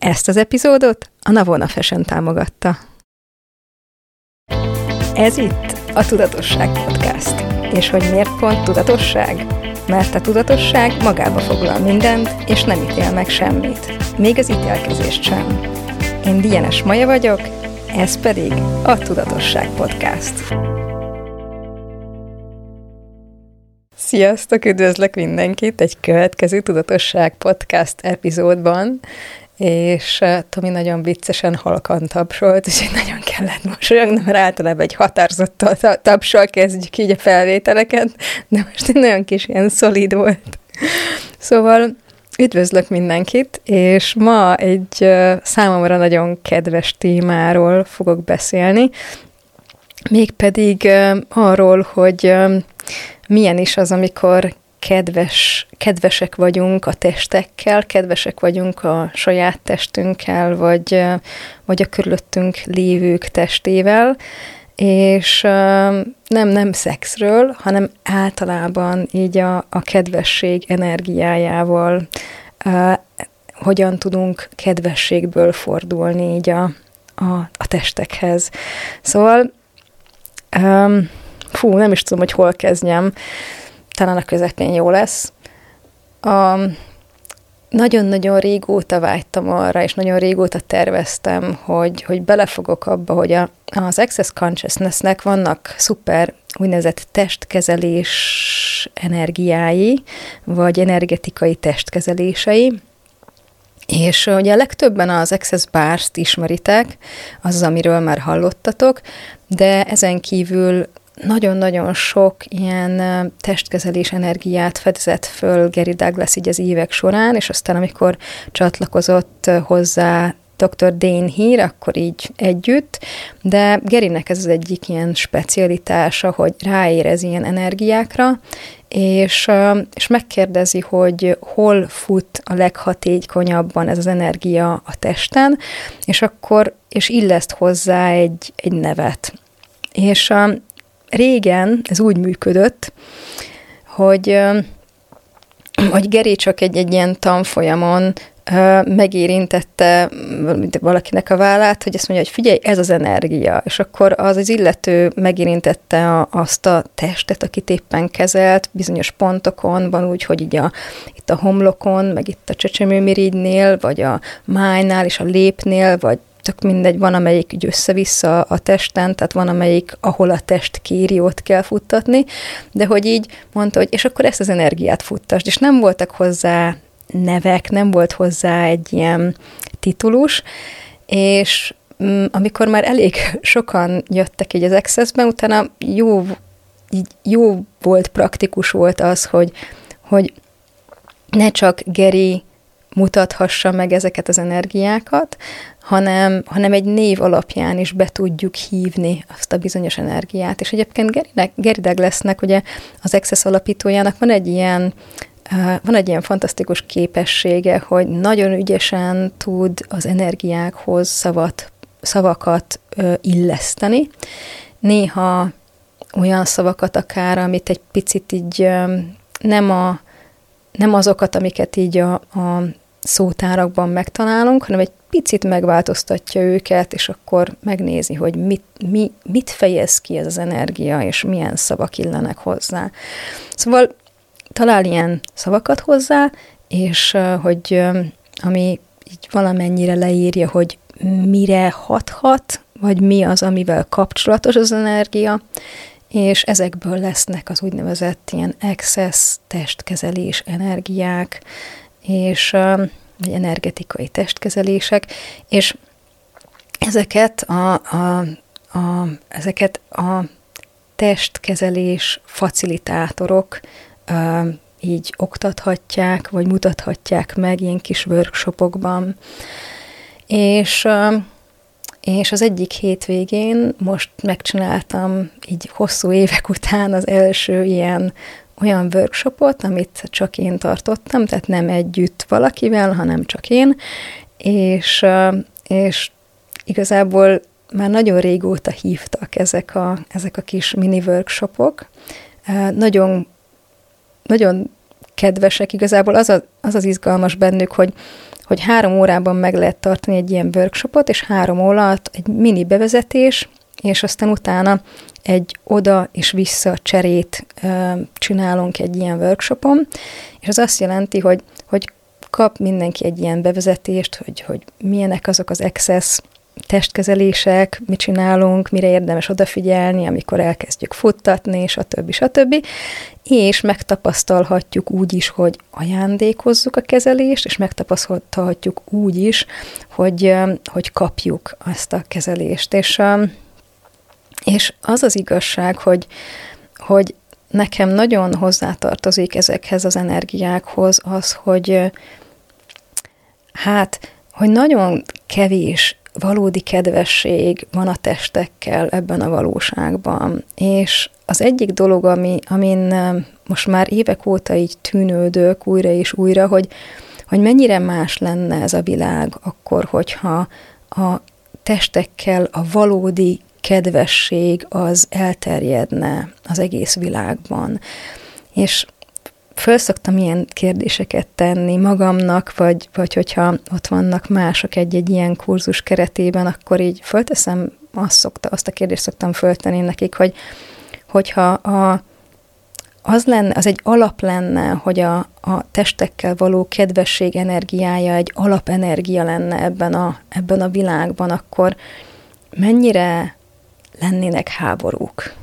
Ezt az epizódot a Navona Fashion támogatta. Ez itt a Tudatosság Podcast. És hogy miért pont tudatosság? Mert a tudatosság magába foglal mindent, és nem ítél meg semmit. Még az ítélkezést sem. Én Dienes Maja vagyok, ez pedig a Tudatosság Podcast. Sziasztok, üdvözlök mindenkit egy következő Tudatosság Podcast epizódban és Tomi nagyon viccesen halkan tapsolt, úgyhogy nagyon kellett mosolyogni, mert általában egy határozott tapsol kezdjük így a felvételeket, de most egy nagyon kis ilyen szolid volt. Szóval üdvözlök mindenkit, és ma egy számomra nagyon kedves témáról fogok beszélni, mégpedig arról, hogy milyen is az, amikor kedves, kedvesek vagyunk a testekkel, kedvesek vagyunk a saját testünkkel, vagy, vagy a körülöttünk lévők testével, és nem, nem szexről, hanem általában így a, a kedvesség energiájával hogyan tudunk kedvességből fordulni így a, a, a testekhez. Szóval, um, fú, nem is tudom, hogy hol kezdjem talán a közepén jó lesz. A, nagyon-nagyon régóta vágytam arra, és nagyon régóta terveztem, hogy, hogy belefogok abba, hogy a, az Access Consciousnessnek vannak szuper úgynevezett testkezelés energiái, vagy energetikai testkezelései, és ugye a legtöbben az Access Bars-t ismeritek, az, amiről már hallottatok, de ezen kívül nagyon-nagyon sok ilyen testkezelés energiát fedezett föl Gary Douglas így az évek során, és aztán amikor csatlakozott hozzá dr. Dane Hír, akkor így együtt, de Gerinek ez az egyik ilyen specialitása, hogy ráérez ilyen energiákra, és, és megkérdezi, hogy hol fut a leghatékonyabban ez az energia a testen, és akkor, és illeszt hozzá egy, egy nevet. És régen ez úgy működött, hogy, hogy Geri csak egy, egy ilyen tanfolyamon megérintette valakinek a vállát, hogy azt mondja, hogy figyelj, ez az energia, és akkor az az illető megérintette a, azt a testet, akit éppen kezelt, bizonyos pontokon, van úgy, hogy így a, itt a homlokon, meg itt a csecsemőmirigynél, vagy a májnál, és a lépnél, vagy tök mindegy, van amelyik így össze-vissza a testen, tehát van amelyik, ahol a test kéri, ott kell futtatni, de hogy így mondta, hogy és akkor ezt az energiát futtasd, és nem voltak hozzá nevek, nem volt hozzá egy ilyen titulus, és mm, amikor már elég sokan jöttek így az Access-ben, utána jó, így jó volt, praktikus volt az, hogy, hogy ne csak Geri mutathassa meg ezeket az energiákat, hanem, hanem egy név alapján is be tudjuk hívni azt a bizonyos energiát. És egyébként Gary, Gary Douglasnek, ugye az Access alapítójának van egy ilyen van egy ilyen fantasztikus képessége, hogy nagyon ügyesen tud az energiákhoz szavat, szavakat illeszteni. Néha olyan szavakat akár, amit egy picit így nem, a, nem azokat, amiket így a, a szótárakban megtalálunk, hanem egy picit megváltoztatja őket, és akkor megnézi, hogy mit, mi, mit fejez ki ez az energia, és milyen szavak illenek hozzá. Szóval talál ilyen szavakat hozzá, és hogy ami így valamennyire leírja, hogy mire hathat, vagy mi az, amivel kapcsolatos az energia, és ezekből lesznek az úgynevezett ilyen excess testkezelés energiák, és vagy energetikai testkezelések, és ezeket a, a, a, ezeket a testkezelés facilitátorok uh, így oktathatják, vagy mutathatják meg ilyen kis workshopokban. És, uh, és az egyik hétvégén most megcsináltam így hosszú évek után az első ilyen olyan workshopot, amit csak én tartottam, tehát nem együtt valakivel, hanem csak én, és, és igazából már nagyon régóta hívtak ezek a, ezek a kis mini workshopok. Nagyon, nagyon kedvesek, igazából az, a, az az izgalmas bennük, hogy, hogy három órában meg lehet tartani egy ilyen workshopot, és három órat egy mini bevezetés, és aztán utána egy oda és vissza cserét csinálunk egy ilyen workshopon, és az azt jelenti, hogy, hogy kap mindenki egy ilyen bevezetést, hogy, hogy milyenek azok az excess testkezelések, mit csinálunk, mire érdemes odafigyelni, amikor elkezdjük futtatni, stb. stb. És megtapasztalhatjuk úgy is, hogy ajándékozzuk a kezelést, és megtapasztalhatjuk úgy is, hogy, hogy kapjuk azt a kezelést. És, és az az igazság, hogy, hogy nekem nagyon hozzátartozik ezekhez az energiákhoz az, hogy hát, hogy nagyon kevés valódi kedvesség van a testekkel ebben a valóságban. És az egyik dolog, ami, amin most már évek óta így tűnődök újra és újra, hogy, hogy mennyire más lenne ez a világ akkor, hogyha a testekkel a valódi kedvesség az elterjedne az egész világban. És föl szoktam ilyen kérdéseket tenni magamnak, vagy, vagy hogyha ott vannak mások egy-egy ilyen kurzus keretében, akkor így fölteszem, azt, szokta, azt a kérdést szoktam föltenni nekik, hogy hogyha a, az lenne, az egy alap lenne, hogy a, a testekkel való kedvesség energiája egy alapenergia lenne ebben a, ebben a világban, akkor mennyire lennének háborúk?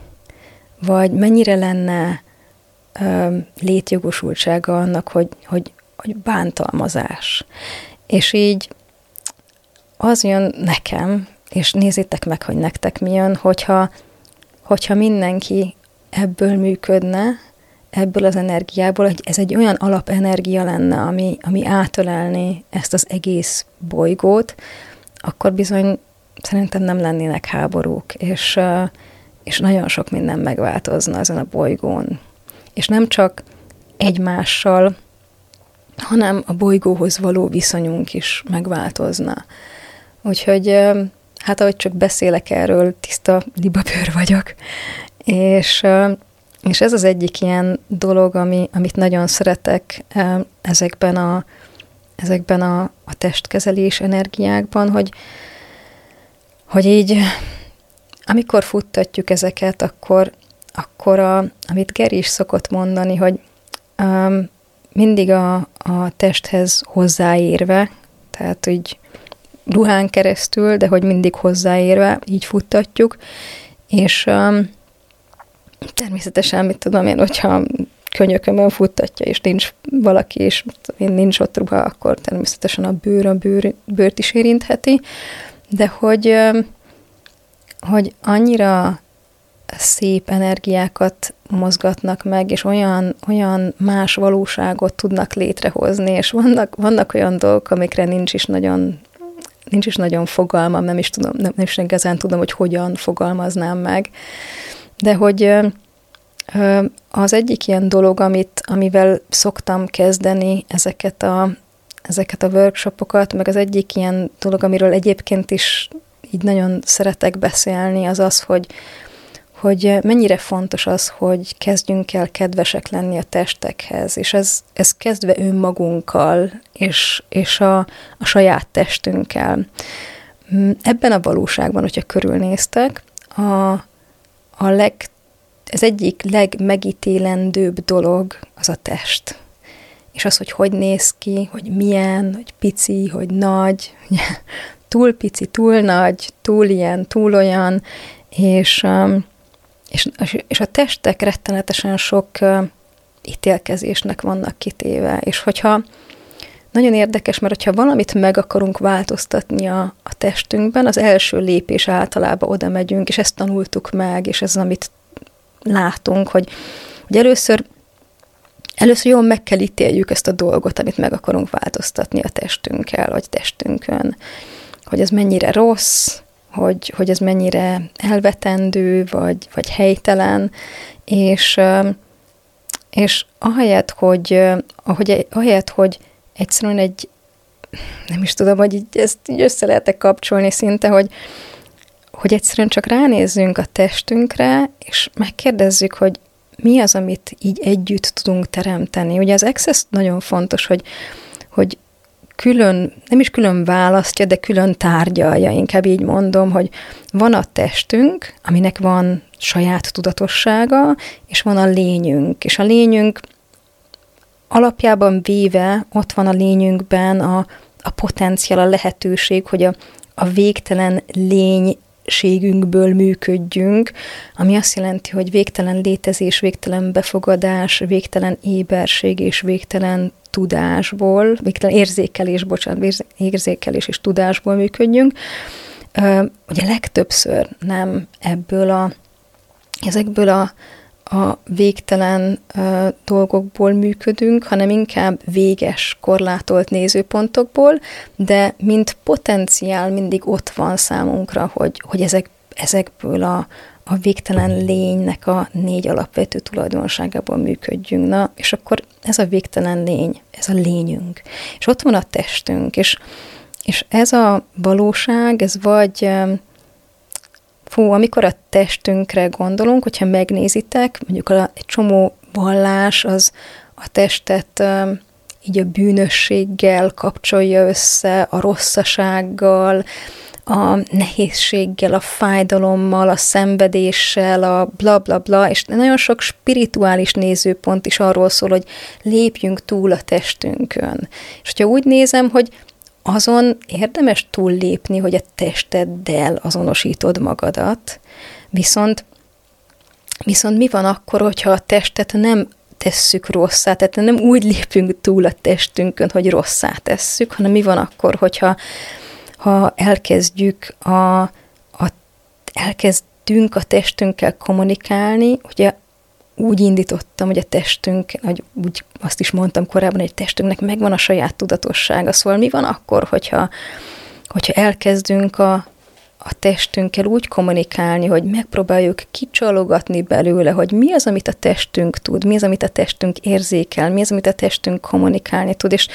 Vagy mennyire lenne létjogosultsága annak, hogy, hogy, hogy bántalmazás. És így az jön nekem, és nézzétek meg, hogy nektek mi jön, hogyha, hogyha mindenki ebből működne, ebből az energiából, hogy ez egy olyan alapenergia lenne, ami, ami átölelné ezt az egész bolygót, akkor bizony szerintem nem lennének háborúk, és, és nagyon sok minden megváltozna ezen a bolygón és nem csak egymással, hanem a bolygóhoz való viszonyunk is megváltozna. Úgyhogy hát ahogy csak beszélek erről, tiszta libabőr vagyok, és, és ez az egyik ilyen dolog, ami, amit nagyon szeretek ezekben a, ezekben a, a testkezelés energiákban, hogy, hogy így amikor futtatjuk ezeket, akkor akkor a, amit Geri is szokott mondani, hogy um, mindig a, a testhez hozzáérve, tehát úgy ruhán keresztül, de hogy mindig hozzáérve, így futtatjuk, és um, természetesen, mit tudom én, hogyha könyökömön futtatja, és nincs valaki, és nincs ott ruha, akkor természetesen a bőr a bőr, bőrt is érintheti, de hogy, hogy annyira szép energiákat mozgatnak meg, és olyan, olyan más valóságot tudnak létrehozni, és vannak, vannak olyan dolgok, amikre nincs is nagyon nincs is nagyon fogalmam, nem is tudom, nem, nem is igazán tudom, hogy hogyan fogalmaznám meg, de hogy az egyik ilyen dolog, amit, amivel szoktam kezdeni ezeket a, ezeket a workshopokat, meg az egyik ilyen dolog, amiről egyébként is így nagyon szeretek beszélni, az az, hogy, hogy mennyire fontos az, hogy kezdjünk el kedvesek lenni a testekhez, és ez, ez kezdve önmagunkkal, és, és a, a saját testünkkel. Mm, ebben a valóságban, hogyha körülnéztek, a, a leg, ez egyik legmegítélendőbb dolog az a test. És az, hogy hogy néz ki, hogy milyen, hogy pici, hogy nagy, túl pici, túl nagy, túl ilyen, túl olyan, és um, és, és a testek rettenetesen sok ítélkezésnek vannak kitéve, és hogyha nagyon érdekes, mert hogyha valamit meg akarunk változtatni a, a testünkben, az első lépés általában oda megyünk, és ezt tanultuk meg, és ez amit látunk, hogy, hogy először Először jól meg kell ítéljük ezt a dolgot, amit meg akarunk változtatni a testünkkel, vagy testünkön, hogy ez mennyire rossz, hogy, hogy ez mennyire elvetendő, vagy, vagy helytelen, és, és ahelyett, hogy, ahogy, ahelyett, hogy egyszerűen egy, nem is tudom, hogy így, ezt így össze lehet kapcsolni szinte, hogy, hogy egyszerűen csak ránézzünk a testünkre, és megkérdezzük, hogy mi az, amit így együtt tudunk teremteni. Ugye az access nagyon fontos, hogy, hogy külön, nem is külön választja, de külön tárgyalja, inkább így mondom, hogy van a testünk, aminek van saját tudatossága, és van a lényünk, és a lényünk alapjában véve ott van a lényünkben a, a potenciál, a lehetőség, hogy a, a végtelen lény ségünkből működjünk, ami azt jelenti, hogy végtelen létezés, végtelen befogadás, végtelen éberség és végtelen tudásból, végtelen érzékelés, bocsánat, érzékelés és tudásból működjünk. Ugye legtöbbször nem ebből a, ezekből a, a végtelen uh, dolgokból működünk, hanem inkább véges, korlátolt nézőpontokból, de mint potenciál mindig ott van számunkra, hogy, hogy ezek, ezekből a, a végtelen lénynek a négy alapvető tulajdonságából működjünk. Na, és akkor ez a végtelen lény, ez a lényünk. És ott van a testünk, és, és ez a valóság, ez vagy fú, amikor a testünkre gondolunk, hogyha megnézitek, mondjuk a, egy csomó vallás az a testet így a bűnösséggel kapcsolja össze, a rosszasággal, a nehézséggel, a fájdalommal, a szenvedéssel, a bla bla bla, és nagyon sok spirituális nézőpont is arról szól, hogy lépjünk túl a testünkön. És hogyha úgy nézem, hogy azon érdemes túllépni, hogy a testeddel azonosítod magadat, viszont, viszont mi van akkor, hogyha a testet nem tesszük rosszá, tehát nem úgy lépünk túl a testünkön, hogy rosszá tesszük, hanem mi van akkor, hogyha ha elkezdjük a, a elkezdünk a testünkkel kommunikálni, ugye úgy indítottam, hogy a testünk, hogy úgy azt is mondtam korábban, hogy a testünknek megvan a saját tudatossága. Szóval mi van akkor, hogyha, hogyha elkezdünk a, a testünkkel úgy kommunikálni, hogy megpróbáljuk kicsalogatni belőle, hogy mi az, amit a testünk tud, mi az, amit a testünk érzékel, mi az, amit a testünk kommunikálni tud, és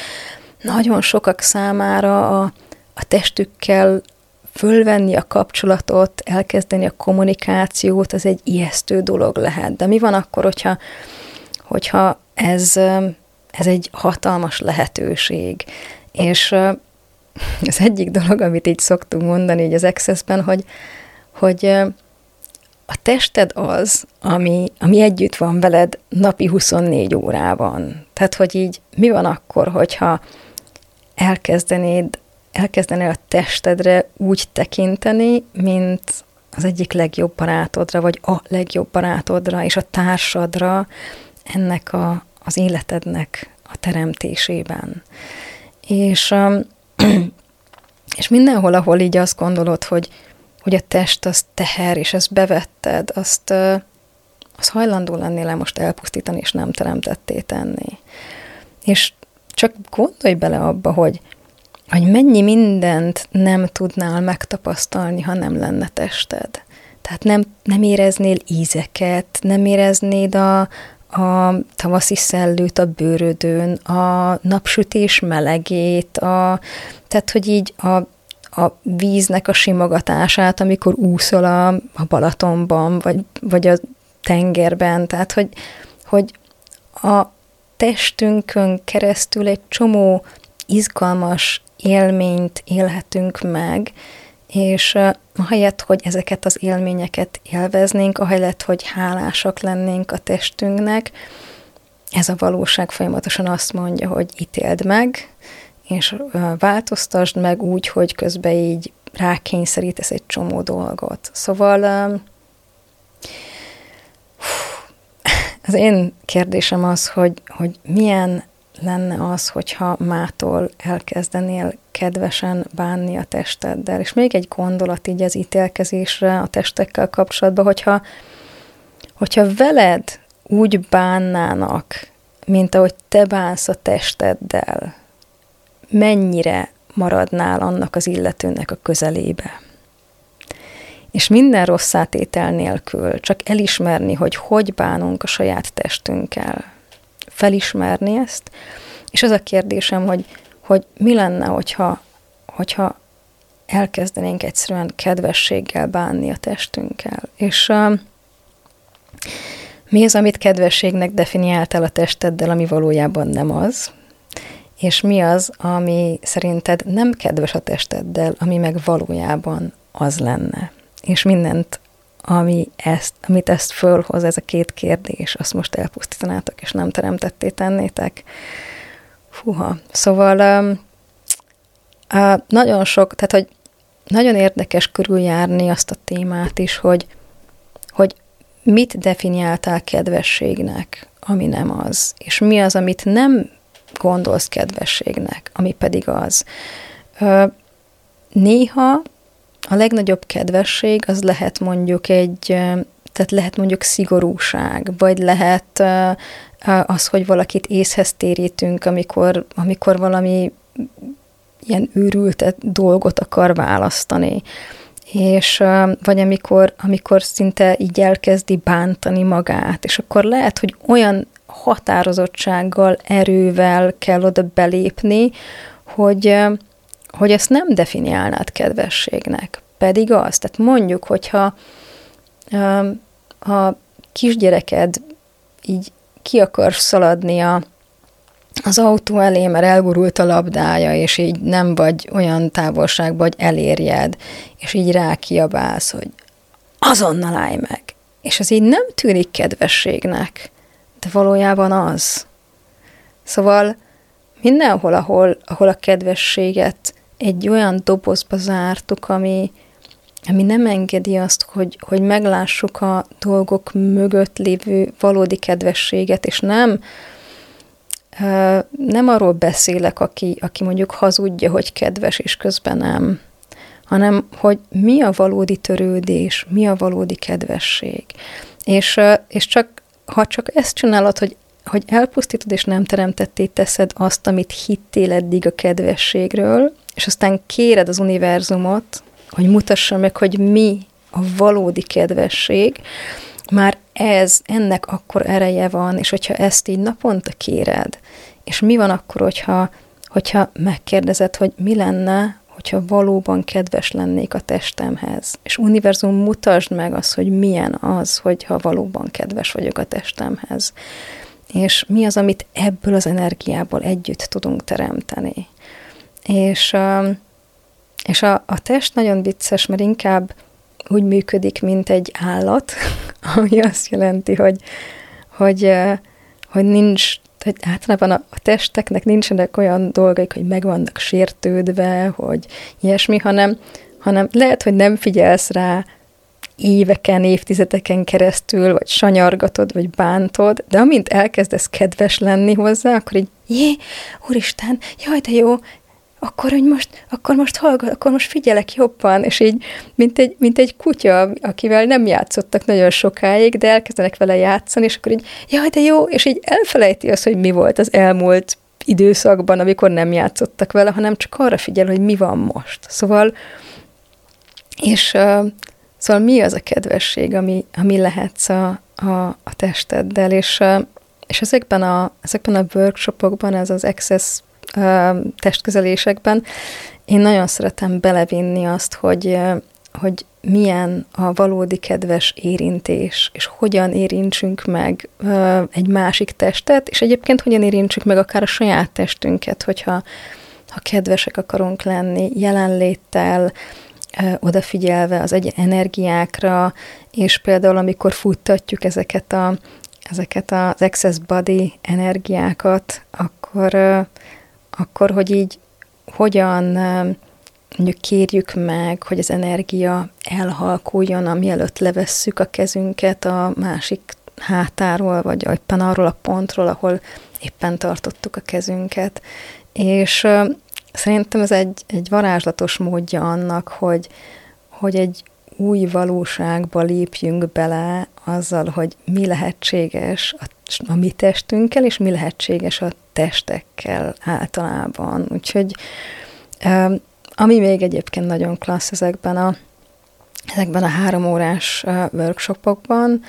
nagyon sokak számára a, a testükkel fölvenni a kapcsolatot, elkezdeni a kommunikációt, az egy ijesztő dolog lehet. De mi van akkor, hogyha, hogyha ez, ez egy hatalmas lehetőség? És az egyik dolog, amit így szoktunk mondani így az Access-ben, hogy, hogy a tested az, ami, ami együtt van veled napi 24 órában. Tehát, hogy így mi van akkor, hogyha elkezdenéd elkezdeni a testedre úgy tekinteni, mint az egyik legjobb barátodra, vagy a legjobb barátodra, és a társadra ennek a, az életednek a teremtésében. És, um, és mindenhol, ahol így azt gondolod, hogy, hogy a test az teher, és ezt bevetted, azt, az hajlandó lennél most elpusztítani, és nem teremtetté tenni. És csak gondolj bele abba, hogy, hogy mennyi mindent nem tudnál megtapasztalni, ha nem lenne tested. Tehát nem, nem éreznél ízeket, nem éreznéd a, a tavaszi szellőt a bőrödön, a napsütés melegét, a, tehát hogy így a, a víznek a simogatását, amikor úszol a, a Balatonban, vagy, vagy a tengerben, tehát hogy, hogy a testünkön keresztül egy csomó izgalmas élményt élhetünk meg, és ahelyett, hogy ezeket az élményeket élveznénk, ahelyett, hogy hálásak lennénk a testünknek, ez a valóság folyamatosan azt mondja, hogy ítéld meg, és változtasd meg úgy, hogy közben így rákényszerítesz egy csomó dolgot. Szóval az én kérdésem az, hogy, hogy milyen lenne az, hogyha mától elkezdenél kedvesen bánni a testeddel. És még egy gondolat így az ítélkezésre, a testekkel kapcsolatban, hogyha, hogyha veled úgy bánnának, mint ahogy te bánsz a testeddel, mennyire maradnál annak az illetőnek a közelébe. És minden rossz átétel nélkül csak elismerni, hogy hogy bánunk a saját testünkkel, felismerni ezt, és az a kérdésem, hogy, hogy mi lenne, hogyha, hogyha elkezdenénk egyszerűen kedvességgel bánni a testünkkel. És uh, mi az, amit kedvességnek definiáltál a testeddel, ami valójában nem az? és mi az, ami szerinted nem kedves a testeddel, ami meg valójában az lenne. És mindent, ami ezt, amit ezt fölhoz, ez a két kérdés, azt most elpusztítanátok, és nem teremtetté tennétek. Fúha. Szóval um, uh, nagyon sok, tehát, hogy nagyon érdekes körüljárni azt a témát is, hogy, hogy mit definiáltál kedvességnek, ami nem az, és mi az, amit nem gondolsz kedvességnek, ami pedig az. Uh, néha a legnagyobb kedvesség az lehet mondjuk egy, tehát lehet mondjuk szigorúság, vagy lehet az, hogy valakit észhez térítünk, amikor, amikor valami ilyen őrült dolgot akar választani. És vagy amikor, amikor szinte így elkezdi bántani magát, és akkor lehet, hogy olyan határozottsággal, erővel kell oda belépni, hogy, hogy ezt nem definiálnád kedvességnek. Pedig az. Tehát mondjuk, hogyha a kisgyereked így ki akar szaladni a, az autó elé, mert elgurult a labdája, és így nem vagy olyan távolságban, hogy elérjed, és így rákiabálsz, hogy azonnal állj meg. És ez így nem tűnik kedvességnek, de valójában az. Szóval mindenhol, ahol, ahol a kedvességet egy olyan dobozba zártuk, ami, ami nem engedi azt, hogy, hogy meglássuk a dolgok mögött lévő valódi kedvességet, és nem, nem arról beszélek, aki, aki mondjuk hazudja, hogy kedves, és közben nem, hanem hogy mi a valódi törődés, mi a valódi kedvesség. És, és csak, ha csak ezt csinálod, hogy hogy elpusztítod és nem teremtetté teszed azt, amit hittél eddig a kedvességről, és aztán kéred az univerzumot, hogy mutassa meg, hogy mi a valódi kedvesség, már ez, ennek akkor ereje van, és hogyha ezt így naponta kéred, és mi van akkor, hogyha, hogyha megkérdezed, hogy mi lenne, hogyha valóban kedves lennék a testemhez. És univerzum mutasd meg azt, hogy milyen az, hogyha valóban kedves vagyok a testemhez. És mi az, amit ebből az energiából együtt tudunk teremteni. És, és a, a test nagyon vicces, mert inkább úgy működik, mint egy állat, ami azt jelenti, hogy, hogy, hogy nincs, hogy általában a, a testeknek nincsenek olyan dolgaik, hogy meg vannak sértődve, hogy ilyesmi, hanem, hanem lehet, hogy nem figyelsz rá éveken, évtizedeken keresztül, vagy sanyargatod, vagy bántod, de amint elkezdesz kedves lenni hozzá, akkor így, jé, úristen, jaj, de jó, akkor, hogy most, akkor most hallgat, akkor most figyelek jobban, és így, mint egy, mint egy kutya, akivel nem játszottak nagyon sokáig, de elkezdenek vele játszani, és akkor így, jaj, de jó, és így elfelejti azt, hogy mi volt az elmúlt időszakban, amikor nem játszottak vele, hanem csak arra figyel, hogy mi van most. Szóval, és szóval mi az a kedvesség, ami, ami lehetsz a, a, a testeddel, és, és ezekben a, ezekben a workshopokban ez az Access testközelésekben. Én nagyon szeretem belevinni azt, hogy, hogy milyen a valódi kedves érintés, és hogyan érintsünk meg egy másik testet, és egyébként hogyan érintsük meg akár a saját testünket, hogyha ha kedvesek akarunk lenni, jelenléttel, odafigyelve az egy energiákra, és például amikor futtatjuk ezeket, a, ezeket az excess body energiákat, akkor akkor hogy így hogyan mondjuk kérjük meg, hogy az energia elhalkuljon, amielőtt levesszük a kezünket a másik hátáról, vagy éppen arról a pontról, ahol éppen tartottuk a kezünket. És szerintem ez egy, egy varázslatos módja annak, hogy, hogy egy új valóságba lépjünk bele azzal, hogy mi lehetséges a, a mi testünkkel, és mi lehetséges a testekkel általában. Úgyhogy ami még egyébként nagyon klassz ezekben a, ezekben a három órás workshopokban,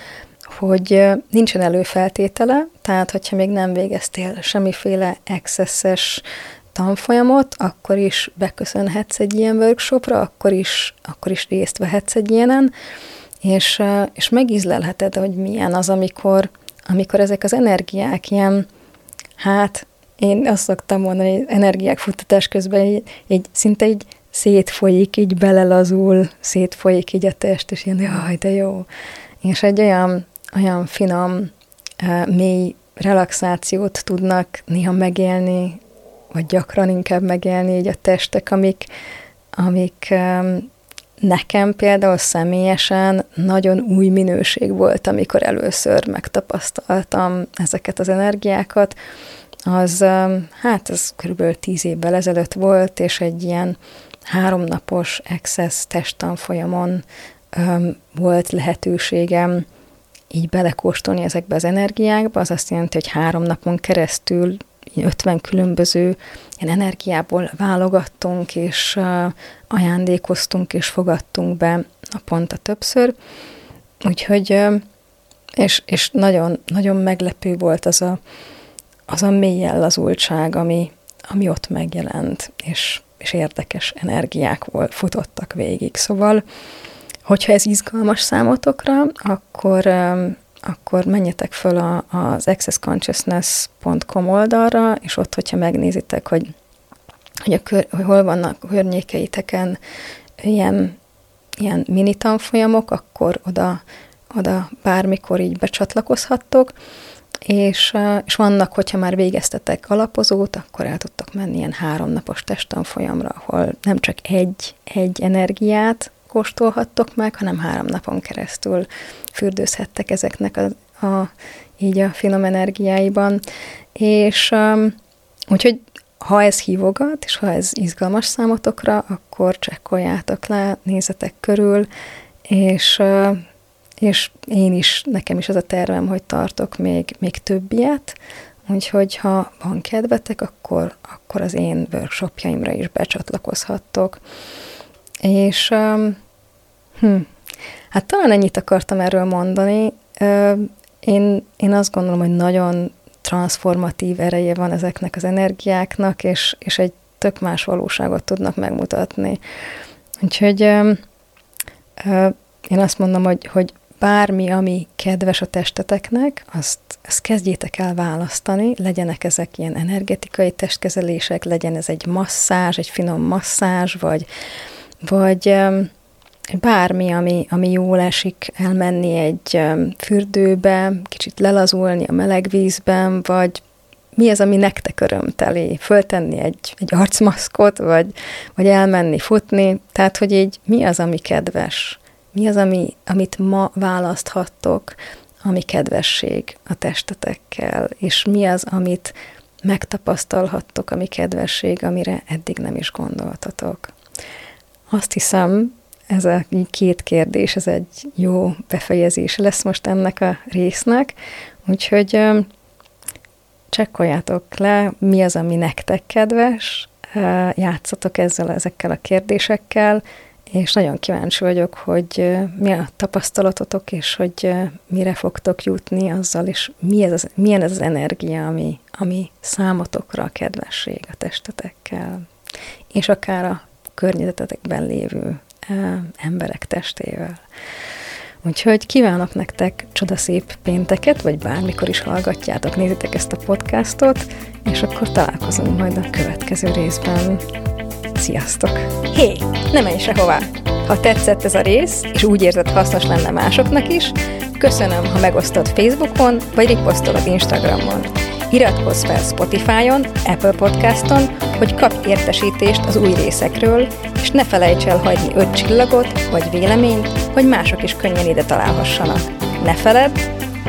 hogy nincsen előfeltétele, tehát hogyha még nem végeztél semmiféle excesses tanfolyamot, akkor is beköszönhetsz egy ilyen workshopra, akkor is, akkor is részt vehetsz egy ilyenen, és, és megízlelheted, hogy milyen az, amikor, amikor ezek az energiák ilyen, hát én azt szoktam mondani, hogy energiák futtatás közben így, így szinte így szétfolyik, így belelazul, szétfolyik így a test, és ilyen, jaj, de jó. És egy olyan, olyan finom, mély relaxációt tudnak néha megélni, vagy gyakran inkább megélni így a testek, amik, amik nekem például személyesen nagyon új minőség volt, amikor először megtapasztaltam ezeket az energiákat. Az, hát ez körülbelül tíz évvel ezelőtt volt, és egy ilyen háromnapos Access testtanfolyamon volt lehetőségem így belekóstolni ezekbe az energiákba, az azt jelenti, hogy három napon keresztül 50 különböző ilyen energiából válogattunk, és ajándékoztunk, és fogadtunk be naponta többször. Úgyhogy, és, és nagyon, nagyon meglepő volt az a, az a mély lazultság, ami, ami ott megjelent, és, és érdekes energiák volt, futottak végig. Szóval, hogyha ez izgalmas számotokra, akkor akkor menjetek föl a, az accessconsciousness.com oldalra, és ott, hogyha megnézitek, hogy, hogy, a kör, hogy hol vannak környékeiteken ilyen, ilyen mini tanfolyamok, akkor oda, oda bármikor így becsatlakozhattok, és, és vannak, hogyha már végeztetek alapozót, akkor el tudtok menni ilyen háromnapos testtanfolyamra, ahol nem csak egy, egy energiát kóstolhattok meg, hanem három napon keresztül fürdőzhettek ezeknek a, a így a finom energiáiban. És um, úgyhogy ha ez hívogat, és ha ez izgalmas számotokra, akkor csekkoljátok le, nézzetek körül, és, uh, és én is, nekem is az a tervem, hogy tartok még, még több ilyet, úgyhogy ha van kedvetek, akkor, akkor az én workshopjaimra is becsatlakozhattok. És um, hm, hát talán ennyit akartam erről mondani. Én, én azt gondolom, hogy nagyon transformatív ereje van ezeknek az energiáknak, és, és egy tök más valóságot tudnak megmutatni. Úgyhogy én azt mondom, hogy, hogy bármi, ami kedves a testeteknek, azt, azt kezdjétek el választani, legyenek ezek ilyen energetikai testkezelések, legyen ez egy masszázs, egy finom masszázs, vagy, vagy bármi, ami, ami jól esik, elmenni egy fürdőbe, kicsit lelazulni a meleg vízben, vagy mi az, ami nektek örömteli, föltenni egy, egy arcmaszkot, vagy, vagy elmenni futni, tehát, hogy így mi az, ami kedves, mi az, ami, amit ma választhattok, ami kedvesség a testetekkel, és mi az, amit megtapasztalhattok, ami kedvesség, amire eddig nem is gondoltatok. Azt hiszem, ez a két kérdés, ez egy jó befejezés lesz most ennek a résznek, úgyhogy csekkoljátok le, mi az, ami nektek kedves, játszatok ezzel, ezekkel a kérdésekkel, és nagyon kíváncsi vagyok, hogy mi a tapasztalatotok, és hogy mire fogtok jutni azzal, és mi ez az, milyen ez az energia, ami, ami számotokra a kedvesség a testetekkel, és akár a környezetetekben lévő emberek testével. Úgyhogy kívánok nektek csodaszép pénteket, vagy bármikor is hallgatjátok, nézitek ezt a podcastot, és akkor találkozunk majd a következő részben. Sziasztok! Hé, hey, ne menj sehová! Ha tetszett ez a rész, és úgy érzed hasznos lenne másoknak is, köszönöm, ha megosztod Facebookon, vagy riposztolod Instagramon. Iratkozz fel Spotify-on, Apple Podcaston, hogy kapj értesítést az új részekről, és ne felejts el hagyni öt csillagot vagy véleményt, hogy mások is könnyen ide találhassanak. Ne feledd,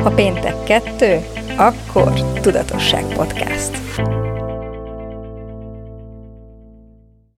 ha péntek kettő, akkor Tudatosság Podcast.